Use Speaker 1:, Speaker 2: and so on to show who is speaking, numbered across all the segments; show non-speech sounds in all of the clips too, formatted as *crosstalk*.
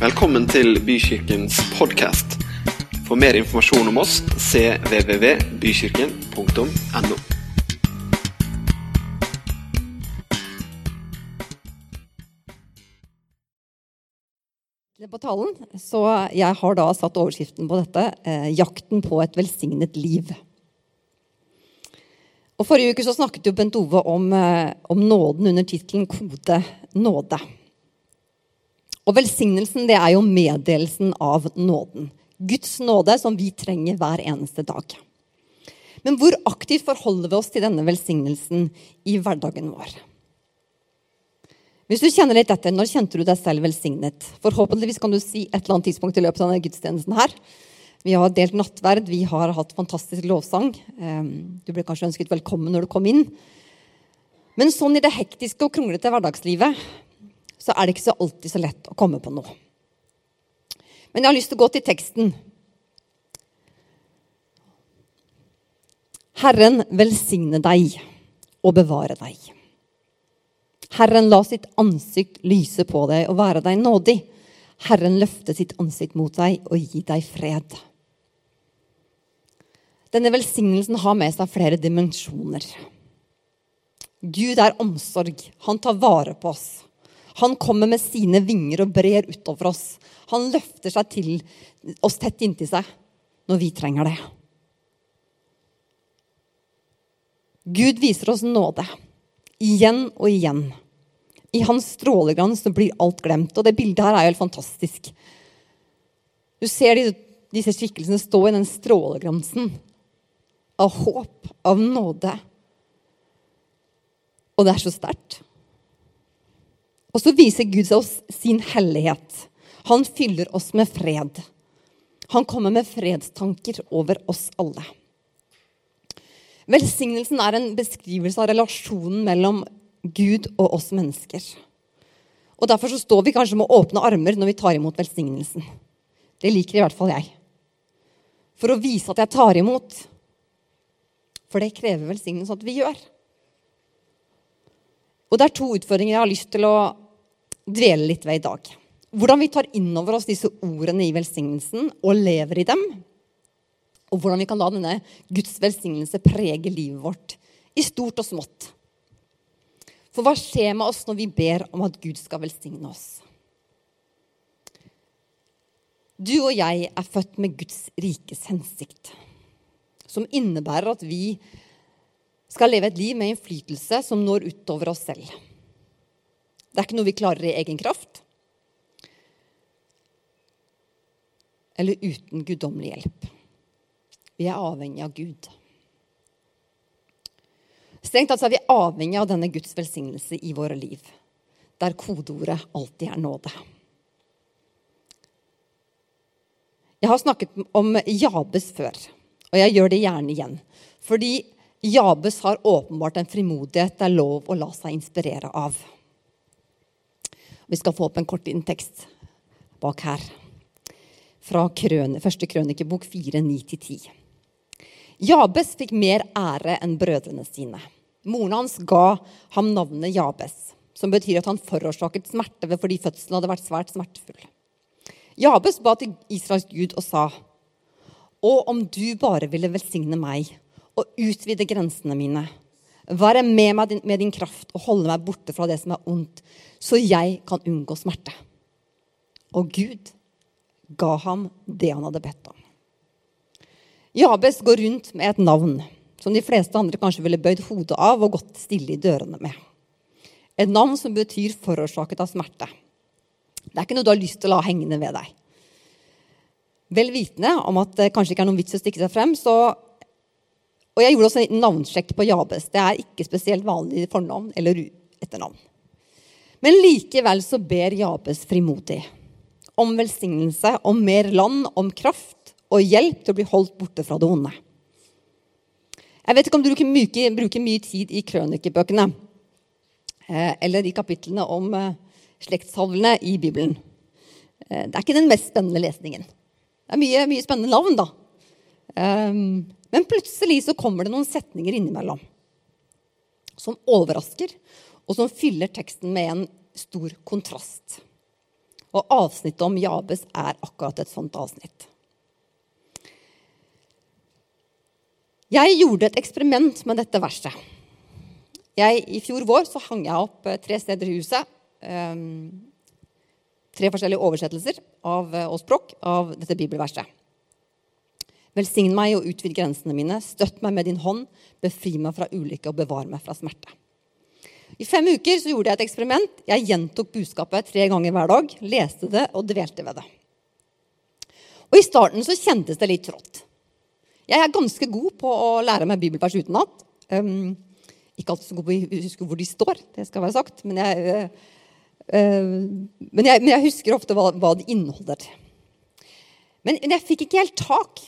Speaker 1: Velkommen til Bykirkens podkast. For mer informasjon om oss cvvvbykirken.no.
Speaker 2: på talen, så jeg har da satt overskriften på dette eh, 'Jakten på et velsignet liv'. Og Forrige uke så snakket jo Bent Ove om, eh, om nåden under tittelen 'Kode nåde'. Og velsignelsen det er jo meddelelsen av nåden. Guds nåde som vi trenger hver eneste dag. Men hvor aktivt forholder vi oss til denne velsignelsen i hverdagen vår? Hvis du kjenner litt etter, Når kjente du deg selv velsignet? Forhåpentligvis kan du si et eller annet tidspunkt i løpet av denne gudstjenesten. her. Vi har delt nattverd, vi har hatt fantastisk lovsang. Ehm, du ble kanskje ønsket velkommen når du kom inn. Men sånn i det hektiske og kronglete hverdagslivet så er det ikke så alltid så lett å komme på noe. Men jeg har lyst til å gå til teksten. Herren velsigne deg og bevare deg. Herren la sitt ansikt lyse på deg og være deg nådig. Herren løfte sitt ansikt mot deg og gi deg fred. Denne velsignelsen har med seg flere dimensjoner. Gud er omsorg. Han tar vare på oss. Han kommer med sine vinger og brer utover oss. Han løfter seg til oss tett inntil seg når vi trenger det. Gud viser oss nåde igjen og igjen. I hans stråleglans blir alt glemt. Og det bildet her er jo helt fantastisk. Du ser disse skikkelsene stå i den stråleglansen av håp, av nåde. Og det er så sterkt. Og så viser Gud oss sin hellighet. Han fyller oss med fred. Han kommer med fredstanker over oss alle. Velsignelsen er en beskrivelse av relasjonen mellom Gud og oss mennesker. Og Derfor så står vi kanskje med åpne armer når vi tar imot velsignelsen. Det liker i hvert fall jeg. For å vise at jeg tar imot. For det krever velsignelse at vi gjør. Og det er to utfordringer jeg har lyst til å dvele litt ved i dag. Hvordan vi tar inn over oss disse ordene i velsignelsen og lever i dem. Og hvordan vi kan la denne Guds velsignelse prege livet vårt i stort og smått. For hva skjer med oss når vi ber om at Gud skal velsigne oss? Du og jeg er født med Guds rikes hensikt, som innebærer at vi skal leve et liv med innflytelse som når utover oss selv. Det er ikke noe vi klarer i egen kraft. Eller uten guddommelig hjelp. Vi er avhengig av Gud. Strengt tatt er vi avhengig av denne Guds velsignelse i våre liv, der kodeordet alltid er nåde. Jeg har snakket om Jabes før, og jeg gjør det gjerne igjen. Fordi Jabes har åpenbart en frimodighet det er lov å la seg inspirere av. Vi skal få opp en kort tekst bak her. Fra krøn, første krønikebok 4, 9-10. Jabes fikk mer ære enn brødrene sine. Moren hans ga ham navnet Jabes, som betyr at han forårsaket smerte fordi fødselen hadde vært svært smertefull. Jabes ba til Israels Gud og sa, Å, om du bare ville velsigne meg og utvide grensene mine. Være med meg med din kraft og holde meg borte fra det som er ondt, så jeg kan unngå smerte. Og Gud ga ham det han hadde bedt om. Jabes går rundt med et navn som de fleste andre kanskje ville bøyd hodet av og gått stille i dørene med. Et navn som betyr 'forårsaket av smerte'. Det er ikke noe du har lyst til å la hengende ved deg. Vel vitende om at det kanskje ikke er noen vits å stikke seg frem, så og jeg gjorde også en liten navnsjekk på Jabes. Det er ikke spesielt vanlig fornavn eller etternavn. Men likevel så ber Jabes frimodig om velsignelse, om mer land, om kraft og hjelp til å bli holdt borte fra det onde. Jeg vet ikke om du bruker mye, tid i krønikebøkene eh, eller i kapitlene om eh, slektshavlene i Bibelen. Eh, det er ikke den mest spennende lesningen. Det er mye, mye spennende navn, da. Men plutselig så kommer det noen setninger innimellom som overrasker, og som fyller teksten med en stor kontrast. Og avsnittet om Jabes er akkurat et sånt avsnitt. Jeg gjorde et eksperiment med dette verset. Jeg, I fjor vår så hang jeg opp eh, tre steder i huset. Um, tre forskjellige oversettelser av, og språk av dette bibelverset. Velsign meg og utvid grensene mine. Støtt meg med din hånd. Befri meg fra ulykke og bevar meg fra smerte. I fem uker så gjorde jeg et eksperiment. Jeg gjentok budskapet tre ganger hver dag. Leste det og dvelte ved det. Og I starten så kjentes det litt trått. Jeg er ganske god på å lære meg bibelvers utenat. Um, ikke alltid så god på å huske hvor de står, det skal være sagt. Men jeg, uh, men jeg, men jeg husker ofte hva, hva de inneholder. Men, men jeg fikk ikke helt tak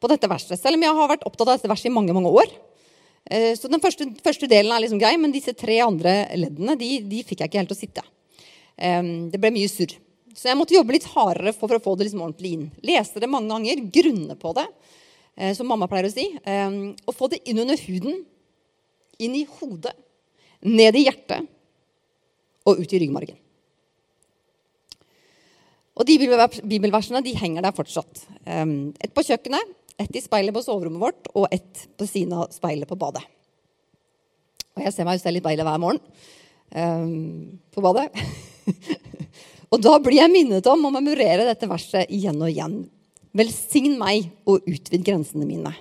Speaker 2: på dette verset, selv om jeg har vært opptatt av dette verset i mange mange år. Uh, så Den første, første, delen er liksom grei, men disse tre andre leddene de, de fikk jeg ikke helt til å sitte. Det ble mye surr. Så jeg måtte jobbe litt hardere for, for å få det liksom ordentlig inn. Lese det mange ganger, grunne på det, uh, som mamma pleier å si. Og få det inn under huden inn i hodet, ned i hjertet og ut i ryggmargen. Og De bibelversene de henger der fortsatt. Et på kjøkkenet, ett i speilet på soverommet vårt og ett på siden av speilet på badet. Og Jeg ser meg jo selv i speilet hver morgen um, på badet. *laughs* og da blir jeg minnet om å memorere dette verset igjen og igjen. Velsign meg og utvid grensene mine.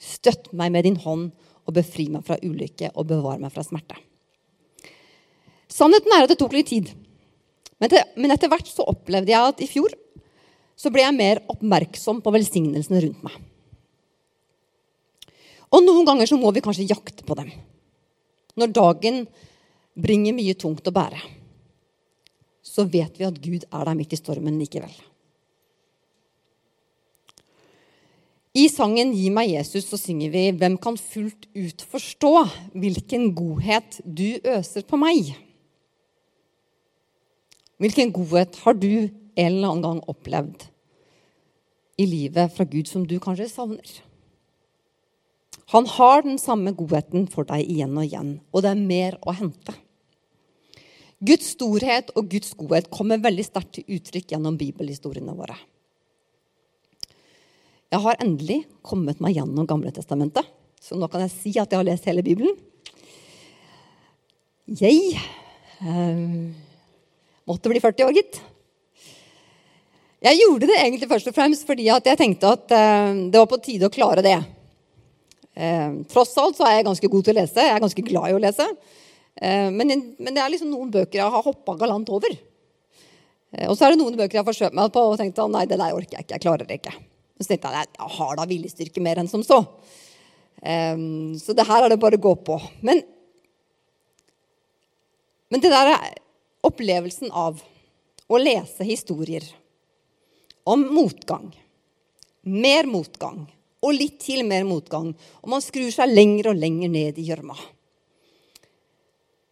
Speaker 2: Støtt meg med din hånd og befri meg fra ulykke og bevare meg fra smerte. Sannheten er at det tok litt tid. Men etter hvert så opplevde jeg at i fjor så ble jeg mer oppmerksom på velsignelsene rundt meg. Og noen ganger så må vi kanskje jakte på dem. Når dagen bringer mye tungt å bære, så vet vi at Gud er der midt i stormen likevel. I sangen 'Gi meg Jesus' så synger vi 'Hvem kan fullt ut forstå hvilken godhet du øser på meg'? Hvilken godhet har du en eller annen gang opplevd i livet fra Gud som du kanskje savner? Han har den samme godheten for deg igjen og igjen, og det er mer å hente. Guds storhet og Guds godhet kommer veldig sterkt til uttrykk gjennom bibelhistoriene våre. Jeg har endelig kommet meg gjennom Gamle Testamentet, så nå kan jeg si at jeg har lest hele Bibelen. Jeg eh, måtte bli 40 år, gitt. Jeg gjorde det egentlig først og fremst fordi jeg tenkte at eh, det var på tide å klare det. Eh, tross alt så er jeg ganske god til å lese. Jeg er ganske glad i å lese. Eh, men, men, det er liksom noen bøker jeg har hoppa galant over. Eh, og så er det noen bøker jeg har forsøkt meg på og tenkt at nei, det der orker jeg ikke. Jeg klarer det ikke. Så tenkte jeg jeg har da viljestyrke mer enn som så. Um, så det her er det bare å gå på. Men, men det der er opplevelsen av å lese historier om motgang, mer motgang og litt til mer motgang, og man skrur seg lenger og lenger ned i gjørma.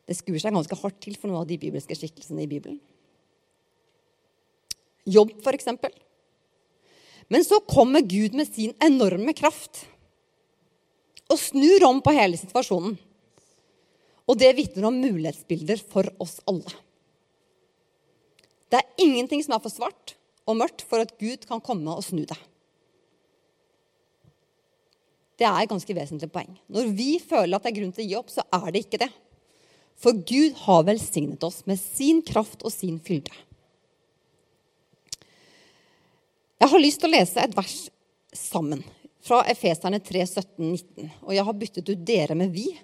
Speaker 2: Det skrur seg ganske hardt til for noen av de bibelske skikkelsene i Bibelen. Jobb, eksempel. Men så kommer Gud med sin enorme kraft og snur om på hele situasjonen. Og det vitner om mulighetsbilder for oss alle. Det er ingenting som er for svart og mørkt for at Gud kan komme og snu det. Det er et ganske vesentlig poeng. Når vi føler at det er grunn til å gi opp, så er det ikke det. For Gud har velsignet oss med sin kraft og sin fylde. Jeg har lyst til å lese et vers sammen fra Efeserne 3, 17, 19. Og jeg har byttet ut 'dere' med 'vi'.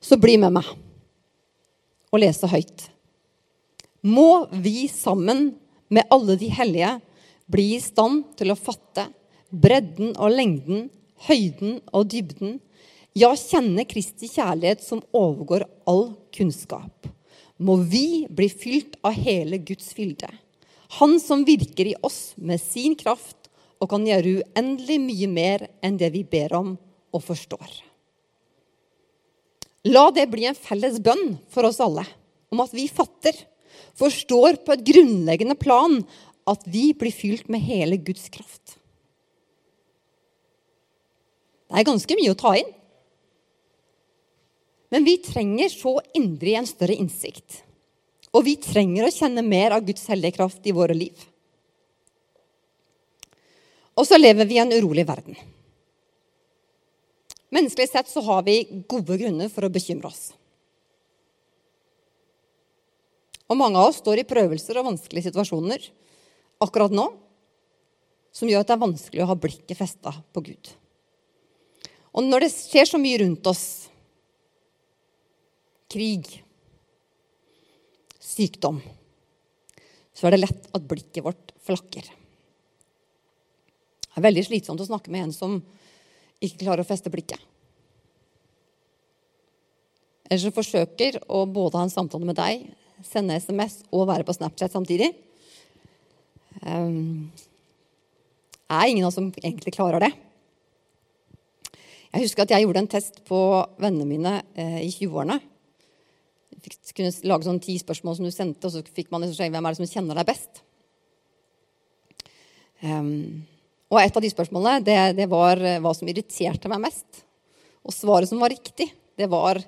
Speaker 2: Så bli med meg og lese høyt. Må vi sammen med alle de hellige bli i stand til å fatte bredden og lengden, høyden og dybden, ja, kjenne Kristi kjærlighet som overgår all kunnskap. Må vi bli fylt av hele Guds fylde han som virker i oss med sin kraft og kan gjøre uendelig mye mer enn det vi ber om og forstår. La det bli en felles bønn for oss alle om at vi fatter, forstår på et grunnleggende plan at vi blir fylt med hele Guds kraft. Det er ganske mye å ta inn. Men vi trenger så indre en større innsikt Og vi trenger å kjenne mer av Guds hellige kraft i våre liv. Og så lever vi i en urolig verden. Menneskelig sett så har vi gode grunner for å bekymre oss. Og mange av oss står i prøvelser og vanskelige situasjoner akkurat nå som gjør at det er vanskelig å ha blikket festa på Gud. Og når det skjer så mye rundt oss krig, sykdom så er det lett at blikket vårt flakker. Det er veldig slitsomt å snakke med en som ikke klarer å feste blikket. Eller som forsøker å både ha en samtale med deg, sende SMS og være på Snapchat samtidig. Um, er ingen av oss som egentlig klarer det. Jeg husker at jeg gjorde en test på vennene mine eh, i 20-årene. Kunne lage sånn ti spørsmål som du sendte, og så fikk man liksom hvem er det som kjenner deg best. Um, og et av de spørsmålene det, det, var eh, hva som irriterte meg mest. Og svaret som var riktig, det var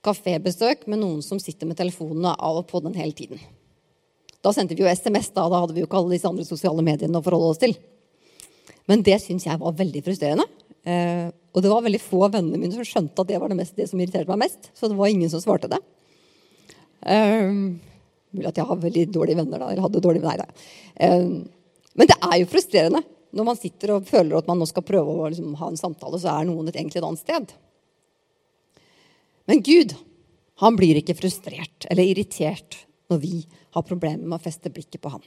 Speaker 2: kafébesøk med noen som sitter med telefonene av og på den hele tiden. Da sendte vi jo SMS, da, da hadde vi jo ikke alle disse andre sosiale mediene å forholde oss til. Men det syns jeg var veldig frustrerende. Eh, og det var veldig få av vennene mine som skjønte at det var det, mest, det, som irriterte meg mest. Så det var ingen som svarte det. Eh, mulig at jeg har veldig dårlige venner, da. Eller hadde dårlige venner. Eh, men det er jo frustrerende når man sitter og føler at man nå skal prøve å liksom, ha en samtale, så er noen et egentlig et annet sted. Men Gud han blir ikke frustrert eller irritert når vi har problemer med å feste blikket på han.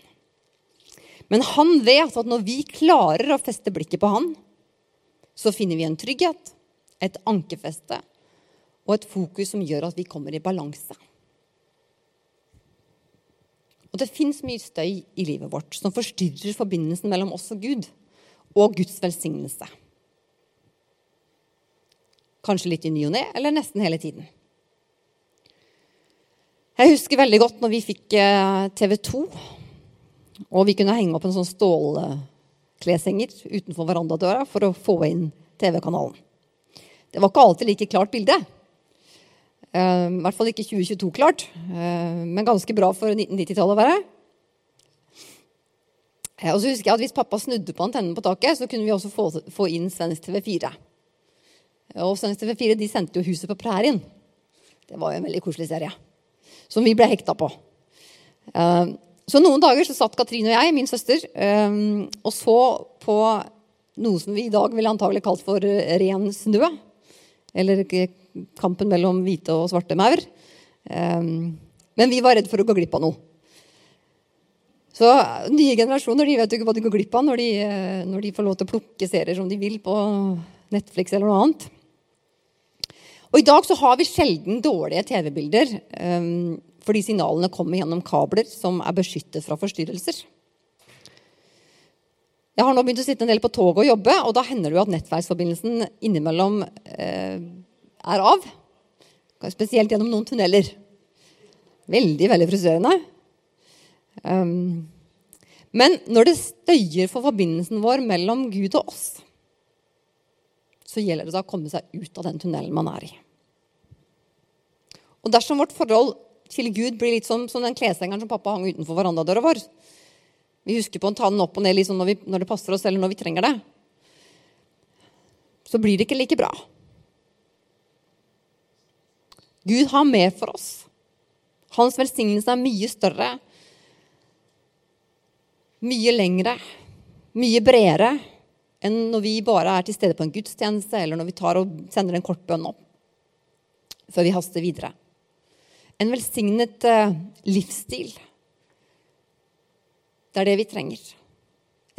Speaker 2: Men han vet at når vi klarer å feste blikket på han, så finner vi en trygghet, et ankerfeste og et fokus som gjør at vi kommer i balanse. Og det fins mye støy i livet vårt som forstyrrer forbindelsen mellom oss og Gud og Guds velsignelse. Kanskje litt i ny og ne, eller nesten hele tiden. Jeg husker veldig godt når vi fikk eh, TV 2, og vi kunne henge opp en sånn stålkleshenger utenfor verandadøra for å få inn TV-kanalen. Det var ikke alltid like klart bilde. Uh, I hvert fall ikke 2022-klart, uh, men ganske bra for 1990-tallet å være. Uh, og så husker jeg at Hvis pappa snudde på antennen på taket, så kunne vi også få, få inn Svensk TV4. Og Svensk TV4 de sendte jo 'Huset på prærien'. Det var jo en veldig koselig serie. Som vi ble hekta på. Uh, så noen dager så satt Katrine og jeg, min søster, um, og så på noe som vi i dag ville antagelig kalt for ren snø. Eller kampen mellom hvite og svarte maur. Um, men vi var redd for å gå glipp av noe. Så nye generasjoner de vet jo ikke hva de går glipp av når de, eh, når de får lov til å plukke serier som de vil på Netflix eller noe annet. Og I dag så har vi sjelden dårlige TV-bilder um, fordi signalene kommer gjennom kabler som er beskyttet fra forstyrrelser. Jeg har nå begynt å sitte en del på toget og jobbe, og da hender det jo at nettverksforbindelsen innimellom eh, er av. Spesielt gjennom noen tunneler. Veldig, veldig frustrerende. Um, men når det støyer for forbindelsen vår mellom Gud og oss, så gjelder det å komme seg ut av den tunnelen man er i. Og dersom vårt forhold til Gud blir litt som, som den kleshengeren som pappa hang utenfor verandadøra vår Vi husker på å ta den opp og ned liksom når, vi, når det passer oss, eller når vi trenger det. Så blir det ikke like bra. Gud har mer for oss. Hans velsignelse er mye større, mye lengre, mye bredere enn når vi bare er til stede på en gudstjeneste, eller når vi tar og sender en kort bønn opp før vi haster videre. En velsignet uh, livsstil. Det er det vi trenger.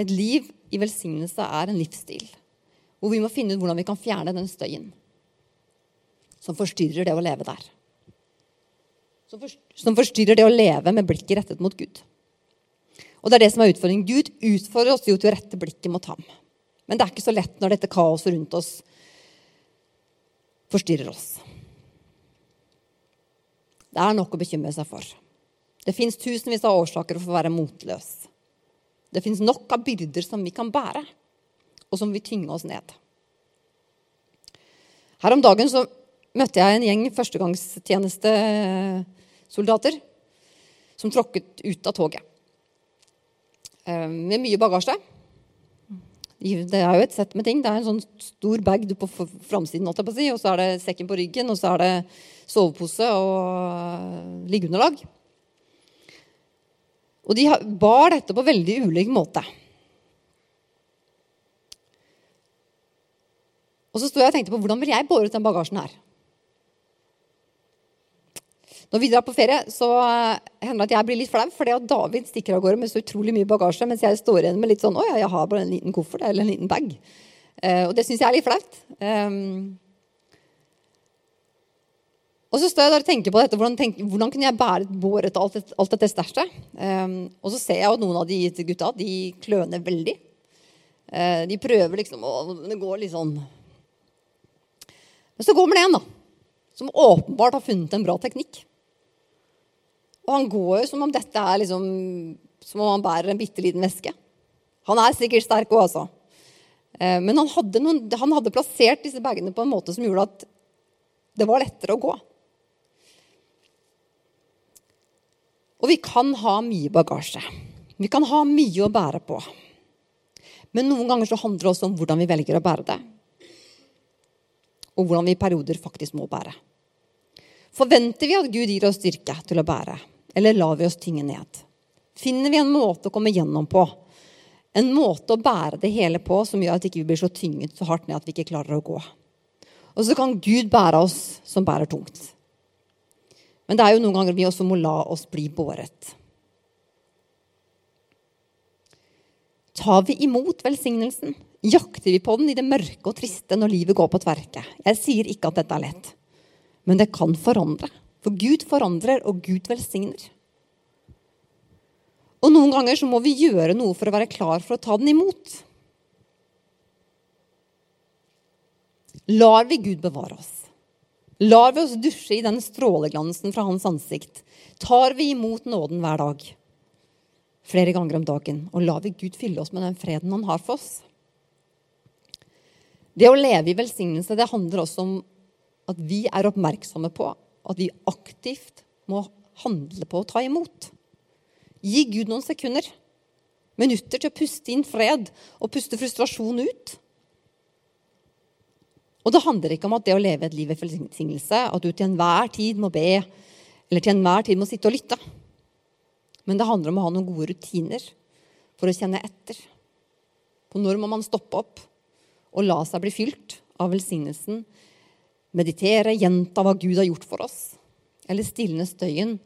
Speaker 2: Et liv i velsignelse er en livsstil hvor vi må finne ut hvordan vi kan fjerne den støyen som forstyrrer det å leve der. Som forstyrrer det å leve med blikket rettet mot Gud. Og det er det som er utfordringen. Gud utfordrer oss jo til å rette blikket mot ham. Men det er ikke så lett når dette kaoset rundt oss forstyrrer oss. Det er nok å bekymre seg for. Det fins tusenvis av årsaker for å være motløs. Det fins nok av byrder som vi kan bære, og som vil tynge oss ned. Her om dagen så møtte jeg en gjeng førstegangstjenestesoldater som tråkket ut av toget. Eh, med mye bagasje. Det er jo et sett med ting. Det er en sånn stor bag på framsiden, og så er det sekken på ryggen, og så er det sovepose og eh, liggeunderlag. Og de bar dette på veldig ulik måte. Og så sto jeg og tenkte på hvordan vil jeg båret den bagasjen her. Når vi drar på ferie, så eh, hender det at jeg blir litt flau, fordi at David stikker av gårde med så utrolig mye bagasje, mens jeg står igjen med litt sånn Å ja, jeg har bare en liten koffert eller en liten bag. Uh, og det syns jeg er litt flaut. Um, og så står jeg der og tenker på dette, hvordan, tenk, hvordan kunne jeg bære båret alt, alt dette stæsjet? Um, og så ser jeg at noen av de gutta de kløner veldig. Uh, de prøver liksom å Det går litt sånn Men så kommer det en, da. Som åpenbart har funnet en bra teknikk. Og han går jo som om dette er liksom Som om han bærer en bitte liten veske. Han er sikkert sterk òg, altså. Eh, men han hadde, noen, han hadde, plassert disse bagene på en måte som gjorde at det var lettere å gå. Og vi kan ha mye bagasje. Vi kan ha mye å bære på. Men noen ganger så handler det også om hvordan vi velger å bære det. Og hvordan vi i perioder faktisk må bære. Forventer vi at Gud gir oss styrke til å bære? Eller lar vi oss tynge ned? Finner vi en måte å komme gjennom på? En måte å bære det hele på som gjør at vi ikke blir så tynget så hardt ned at vi ikke klarer å gå. Og så kan Gud bære oss som bærer tungt. Men det er jo noen ganger vi også må la oss bli båret. Tar vi imot velsignelsen? Jakter vi på den i det mørke og triste når livet går på tverke? Jeg sier ikke at dette er lett, men det kan forandre. For Gud forandrer, og Gud velsigner. Og noen ganger så må vi gjøre noe for å være klar for å ta den imot. Lar vi Gud bevare oss? Lar vi oss dusje i den stråleglansen fra hans ansikt? Tar vi imot nåden hver dag? Flere ganger om dagen. Og lar vi Gud fylle oss med den freden han har for oss? Det å leve i velsignelse det handler også om at vi er oppmerksomme på at vi aktivt må handle på å ta imot. Gi Gud noen sekunder, minutter, til å puste inn fred og puste frustrasjon ut. Og det handler ikke om at det å leve et liv i velsignelse, at du til enhver tid må be, eller til enhver tid må sitte og lytte. Men det handler om å ha noen gode rutiner for å kjenne etter. På når må man stoppe opp og la seg bli fylt av velsignelsen meditere, gjenta hva Gud har gjort for oss. Eller stilne støyen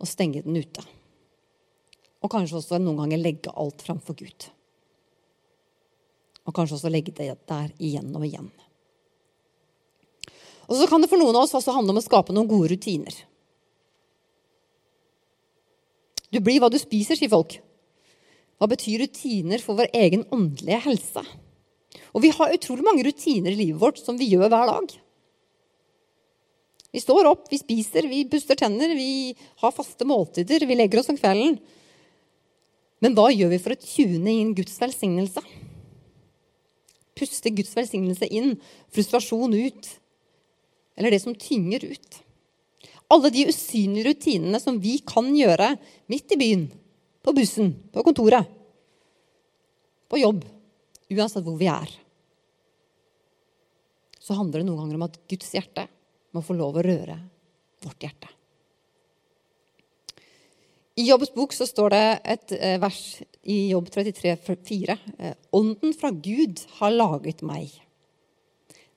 Speaker 2: og stenge den ute. Og kanskje også noen ganger legge alt framfor Gud. Og kanskje også legge det der igjen og igjen. Og så kan det for noen av oss også handle om å skape noen gode rutiner. Du blir hva du spiser, sier folk. Hva betyr rutiner for vår egen åndelige helse? Og vi har utrolig mange rutiner i livet vårt som vi gjør hver dag. Vi står opp, vi spiser, vi puster tenner, vi har faste måltider, vi legger oss om kvelden. Men hva gjør vi for å tune inn Guds velsignelse? Puste Guds velsignelse inn, frustrasjon ut, eller det som tynger ut. Alle de usynlige rutinene som vi kan gjøre midt i byen, på bussen, på kontoret, på jobb, uansett hvor vi er. Så handler det noen ganger om at Guds hjerte må få lov å røre vårt hjerte. I Jobbs bok så står det et eh, vers i Jobb 33, 4. Eh, Ånden fra Gud har laget meg.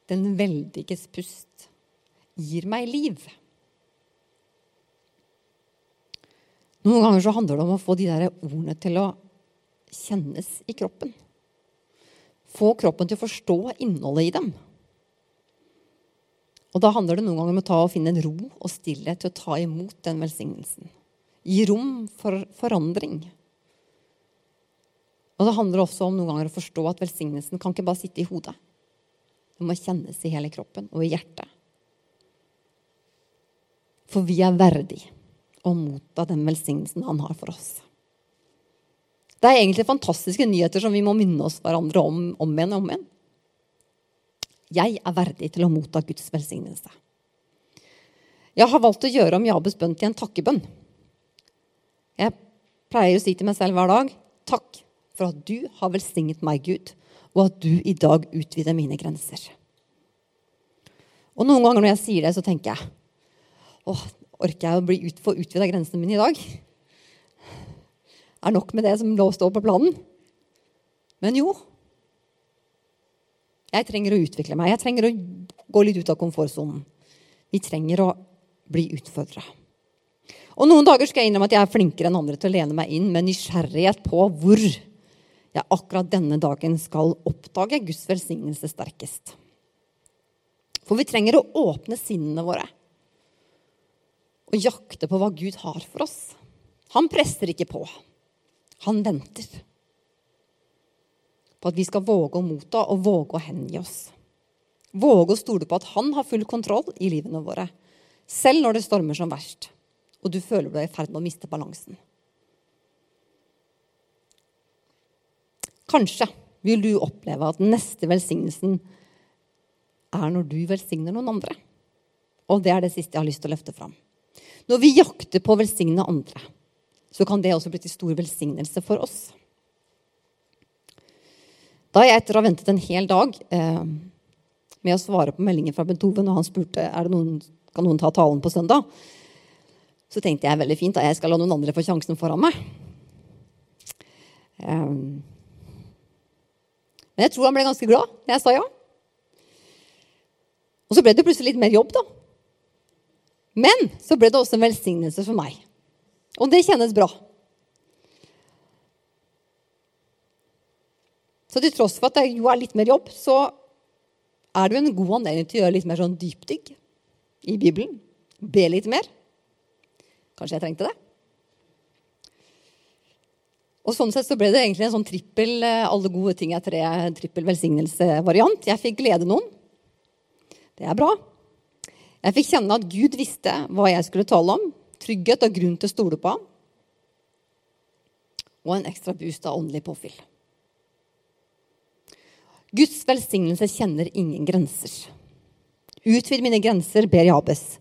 Speaker 2: Den veldiges pust gir meg liv. Noen ganger så handler det om å få de der ordene til å kjennes i kroppen. Få kroppen til å forstå innholdet i dem. Og Da handler det noen ganger om å og finne en ro og stillhet til å ta imot den velsignelsen. Gi rom for forandring. Og Det handler også om noen ganger å forstå at velsignelsen kan ikke bare sitte i hodet. Det må kjennes i hele kroppen og i hjertet. For vi er verdig å motta den velsignelsen han har for oss. Det er egentlig fantastiske nyheter som vi må minne oss hverandre om om igjen og om igjen. Jeg er verdig til å motta Guds velsignelse. Jeg har valgt å gjøre om Jabes bønn til en takkebønn. Jeg pleier å si til meg selv hver dag takk for at du har velsignet meg, Gud, og at du i dag utvider mine grenser. Og noen ganger når jeg sier det, så tenker jeg åh, orker jeg å bli ut, få utvida grensene mine i dag? Er nok med det som lå står på planen? Men jo. Jeg trenger å utvikle meg. Jeg trenger å gå litt ut av komfortsonen. Vi trenger å bli utfordra. Og Noen dager skal jeg innrømme at jeg er flinkere enn andre til å lene meg inn med nysgjerrighet på hvor jeg akkurat denne dagen skal oppdage Guds velsignelse sterkest. For vi trenger å åpne sinnene våre og jakte på hva Gud har for oss. Han presser ikke på. Han venter at vi skal våge å motta og våge å hengi oss. Våge å stole på at han har full kontroll i livene våre, selv når det stormer som verst og du føler du er i ferd med å miste balansen. Kanskje vil du oppleve at neste velsignelsen er når du velsigner noen andre. Og det er det siste jeg har lyst til å løfte fram. Når vi jakter på å velsigne andre, så kan det også bli til stor velsignelse for oss. Da jeg etter å ha ventet en hel dag eh, med å svare på meldingen fra Bent og han spurte er det noen, kan noen ta talen på søndag, så tenkte jeg veldig fint at jeg skal la noen andre få sjansen foran meg. Eh, men jeg tror han ble ganske glad når jeg sa ja. Og så ble det plutselig litt mer jobb, da. Men så ble det også en velsignelse for meg. Og det kjennes bra. Så til tross for at det jo er litt mer jobb, så er det jo en god anledning til å gjøre litt mer sånn dypdykk i Bibelen. Be litt mer. Kanskje jeg trengte det. Og sånn sett så ble det egentlig en sånn trippel eh, alle gode ting er tre, trippel velsignelse-variant. Jeg fikk glede noen. Det er bra. Jeg fikk kjenne at Gud visste hva jeg skulle tale om. Trygghet og grunn til å stole på. Og en ekstra boost av åndelig påfyll. Guds velsignelse kjenner ingen grenser. Utvid mine grenser, ber Jabes.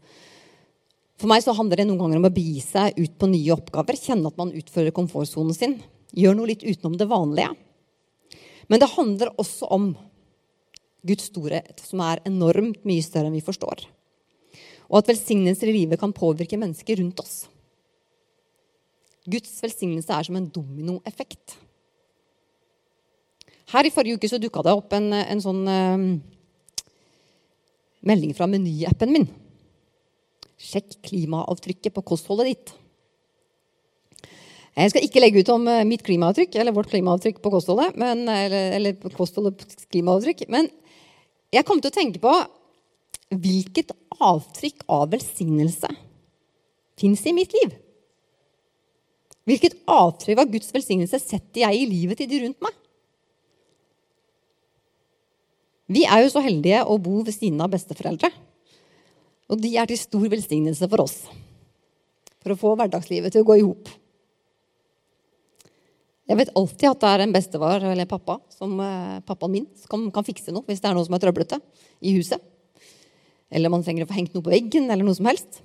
Speaker 2: For meg så handler det noen ganger om å begi seg ut på nye oppgaver. Kjenne at man utfører komfortsonen sin. Gjør noe litt utenom det vanlige. Men det handler også om Guds storhet, som er enormt mye større enn vi forstår. Og at velsignelser i livet kan påvirke mennesker rundt oss. Guds velsignelse er som en dominoeffekt. Her i forrige uke så dukka det opp en, en sånn uh, melding fra menyappen min. Sjekk klimaavtrykket på kostholdet ditt. Jeg skal ikke legge ut om eh, mitt klimaavtrykk eller vårt klimaavtrykk på kostholdet. Men, eller, eller kostholdets klimaavtrykk. Men jeg kom til å tenke på hvilket avtrykk av velsignelse fins i mitt liv? Hvilket avtrykk av Guds velsignelse setter jeg i livet til de rundt meg? Vi er jo så heldige å bo ved siden av besteforeldre. Og de er til stor velsignelse for oss. For å få hverdagslivet til å gå i hop. Jeg vet alltid at det er en bestefar eller pappa, som eh, pappaen min, som kan fikse noe hvis det er noe som er trøblete i huset. Eller man trenger å få hengt noe på veggen, eller noe som helst.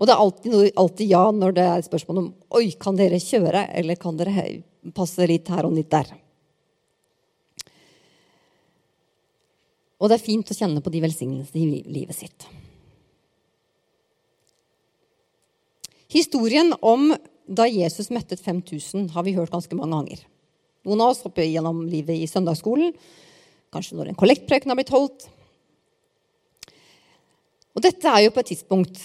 Speaker 2: Og det er alltid, alltid ja når det er et spørsmål om Oi, kan dere kjøre, eller kan dere passe litt her og litt der? Og det er fint å kjenne på de velsignelsene i livet sitt. Historien om da Jesus mettet 5000, har vi hørt ganske mange ganger. Noen av oss hopper gjennom livet i søndagsskolen, kanskje når en kollektpreken har blitt holdt. Og dette er jo på et tidspunkt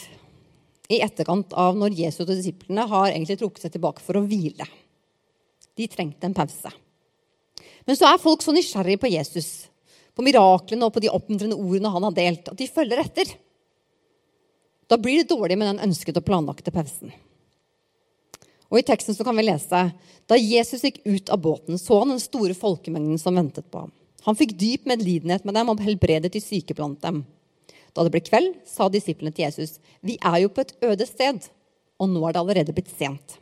Speaker 2: i etterkant av når Jesus og disiplene har egentlig trukket seg tilbake for å hvile. De trengte en pause. Men så er folk så nysgjerrige på Jesus på miraklene og på de oppmuntrende ordene han har delt, at de følger etter. Da blir det dårlig med den ønskede og planlagte pausen. Og I teksten så kan vi lese da Jesus gikk ut av båten, så han den store folkemengden som ventet på ham. Han fikk dyp medlidenhet med dem og helbredet de syke blant dem. Da det ble kveld, sa disiplene til Jesus, 'Vi er jo på et øde sted, og nå er det allerede blitt sent.'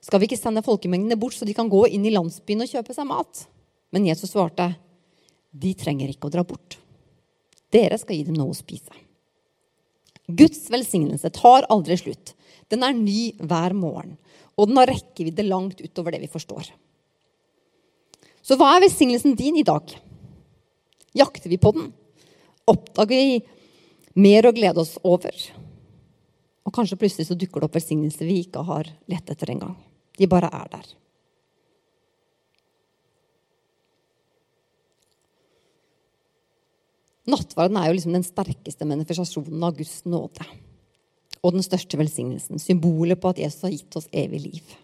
Speaker 2: 'Skal vi ikke sende folkemengdene bort, så de kan gå inn i landsbyen og kjøpe seg mat?' Men Jesus svarte, de trenger ikke å dra bort. Dere skal gi dem noe å spise. Guds velsignelse tar aldri slutt. Den er ny hver morgen, og den har rekkevidde langt utover det vi forstår. Så hva er velsignelsen din i dag? Jakter vi på den? Oppdager vi mer å glede oss over? Og kanskje plutselig så dukker det opp velsignelser vi ikke har lett etter engang. De bare er der. Nattverden er jo liksom den sterkeste manifestasjonen av Guds nåde. Og den største velsignelsen. Symbolet på at Jesus har gitt oss evig liv.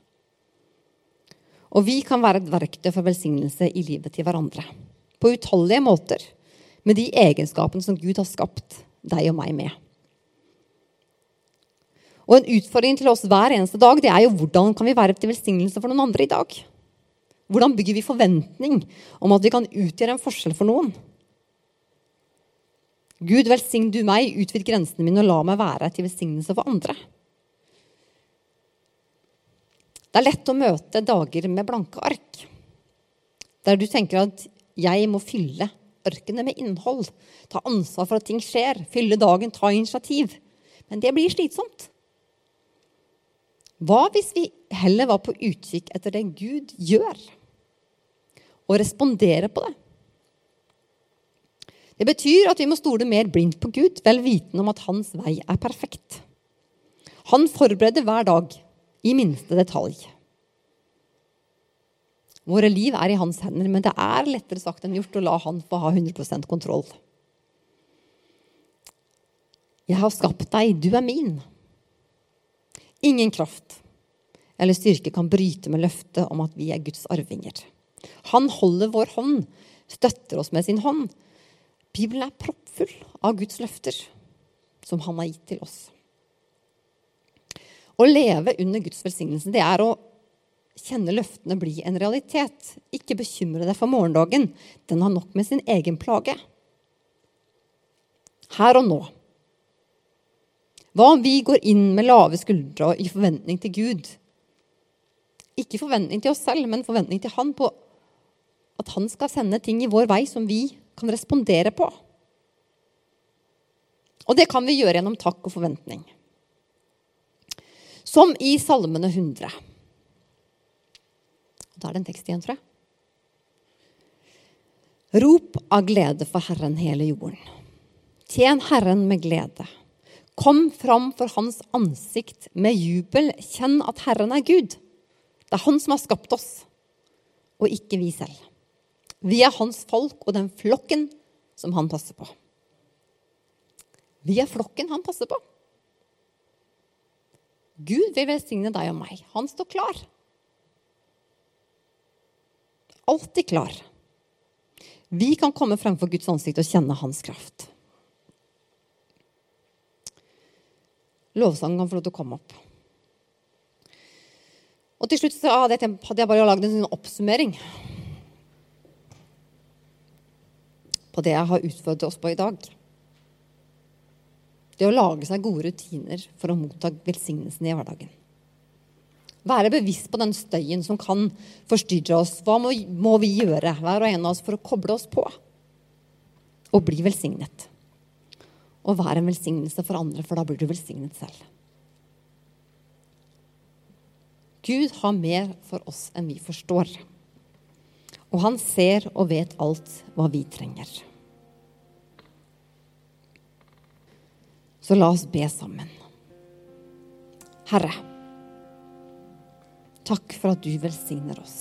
Speaker 2: Og vi kan være et verktøy for velsignelse i livet til hverandre. På utallige måter. Med de egenskapene som Gud har skapt deg og meg med. Og en utfordring til oss hver eneste dag det er jo hvordan kan vi være til velsignelse for noen andre i dag? Hvordan bygger vi forventning om at vi kan utgjøre en forskjell for noen? Gud, velsign du meg, utvid grensene mine og la meg være til velsignelse for andre. Det er lett å møte dager med blanke ark, der du tenker at jeg må fylle ørkenet med innhold, ta ansvar for at ting skjer, fylle dagen, ta initiativ. Men det blir slitsomt. Hva hvis vi heller var på utkikk etter det Gud gjør, og respondere på det? Det betyr at vi må stole mer blindt på Gud, vel vitende om at hans vei er perfekt. Han forbereder hver dag, i minste detalj. Våre liv er i hans hender, men det er lettere sagt enn gjort å la han få ha 100% kontroll. Jeg har skapt deg, du er min. Ingen kraft eller styrke kan bryte med løftet om at vi er Guds arvinger. Han holder vår hånd, støtter oss med sin hånd, Bibelen er proppfull av Guds løfter som han har gitt til oss. Å leve under Guds velsignelse det er å kjenne løftene bli en realitet. Ikke bekymre deg for morgendagen. Den har nok med sin egen plage. Her og nå. Hva om vi går inn med lave skuldre i forventning til Gud? Ikke forventning til oss selv, men forventning til Han på at Han skal sende ting i vår vei som vi kan respondere på. Og det kan vi gjøre gjennom takk og forventning. Som i Salmene 100. Da er det en tekst igjen, tror jeg. Rop av glede for Herren hele jorden. Tjen Herren med glede. Kom fram for Hans ansikt med jubel. Kjenn at Herren er Gud. Det er Han som har skapt oss, og ikke vi selv. Vi er hans folk og den flokken som han passer på. Vi er flokken han passer på. Gud vil velsigne deg og meg. Han står klar. Alltid klar. Vi kan komme fremfor Guds ansikt og kjenne hans kraft. Lovsangen kan få lov til å komme opp. Og til slutt hadde jeg bare lagd en sånn oppsummering på det jeg har utfordret oss på i dag. Det å lage seg gode rutiner for å motta velsignelsen i hverdagen. Være bevisst på den støyen som kan forstyrre oss. Hva må, må vi gjøre, hver og en av oss, for å koble oss på? Og bli velsignet. Og være en velsignelse for andre, for da blir du velsignet selv. Gud har mer for oss enn vi forstår. Og han ser og vet alt hva vi trenger. Så la oss be sammen. Herre, takk for at du velsigner oss.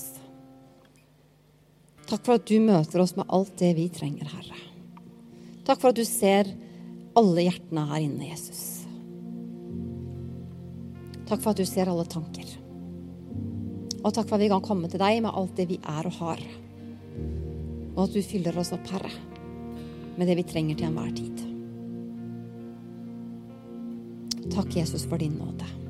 Speaker 2: Takk for at du møter oss med alt det vi trenger, Herre. Takk for at du ser alle hjertene her inne, Jesus. Takk for at du ser alle tanker. Og takk for at vi kan komme til deg med alt det vi er og har. Og at du fyller oss opp, Herre, med det vi trenger til enhver tid. Takk, Jesus, for din nåde.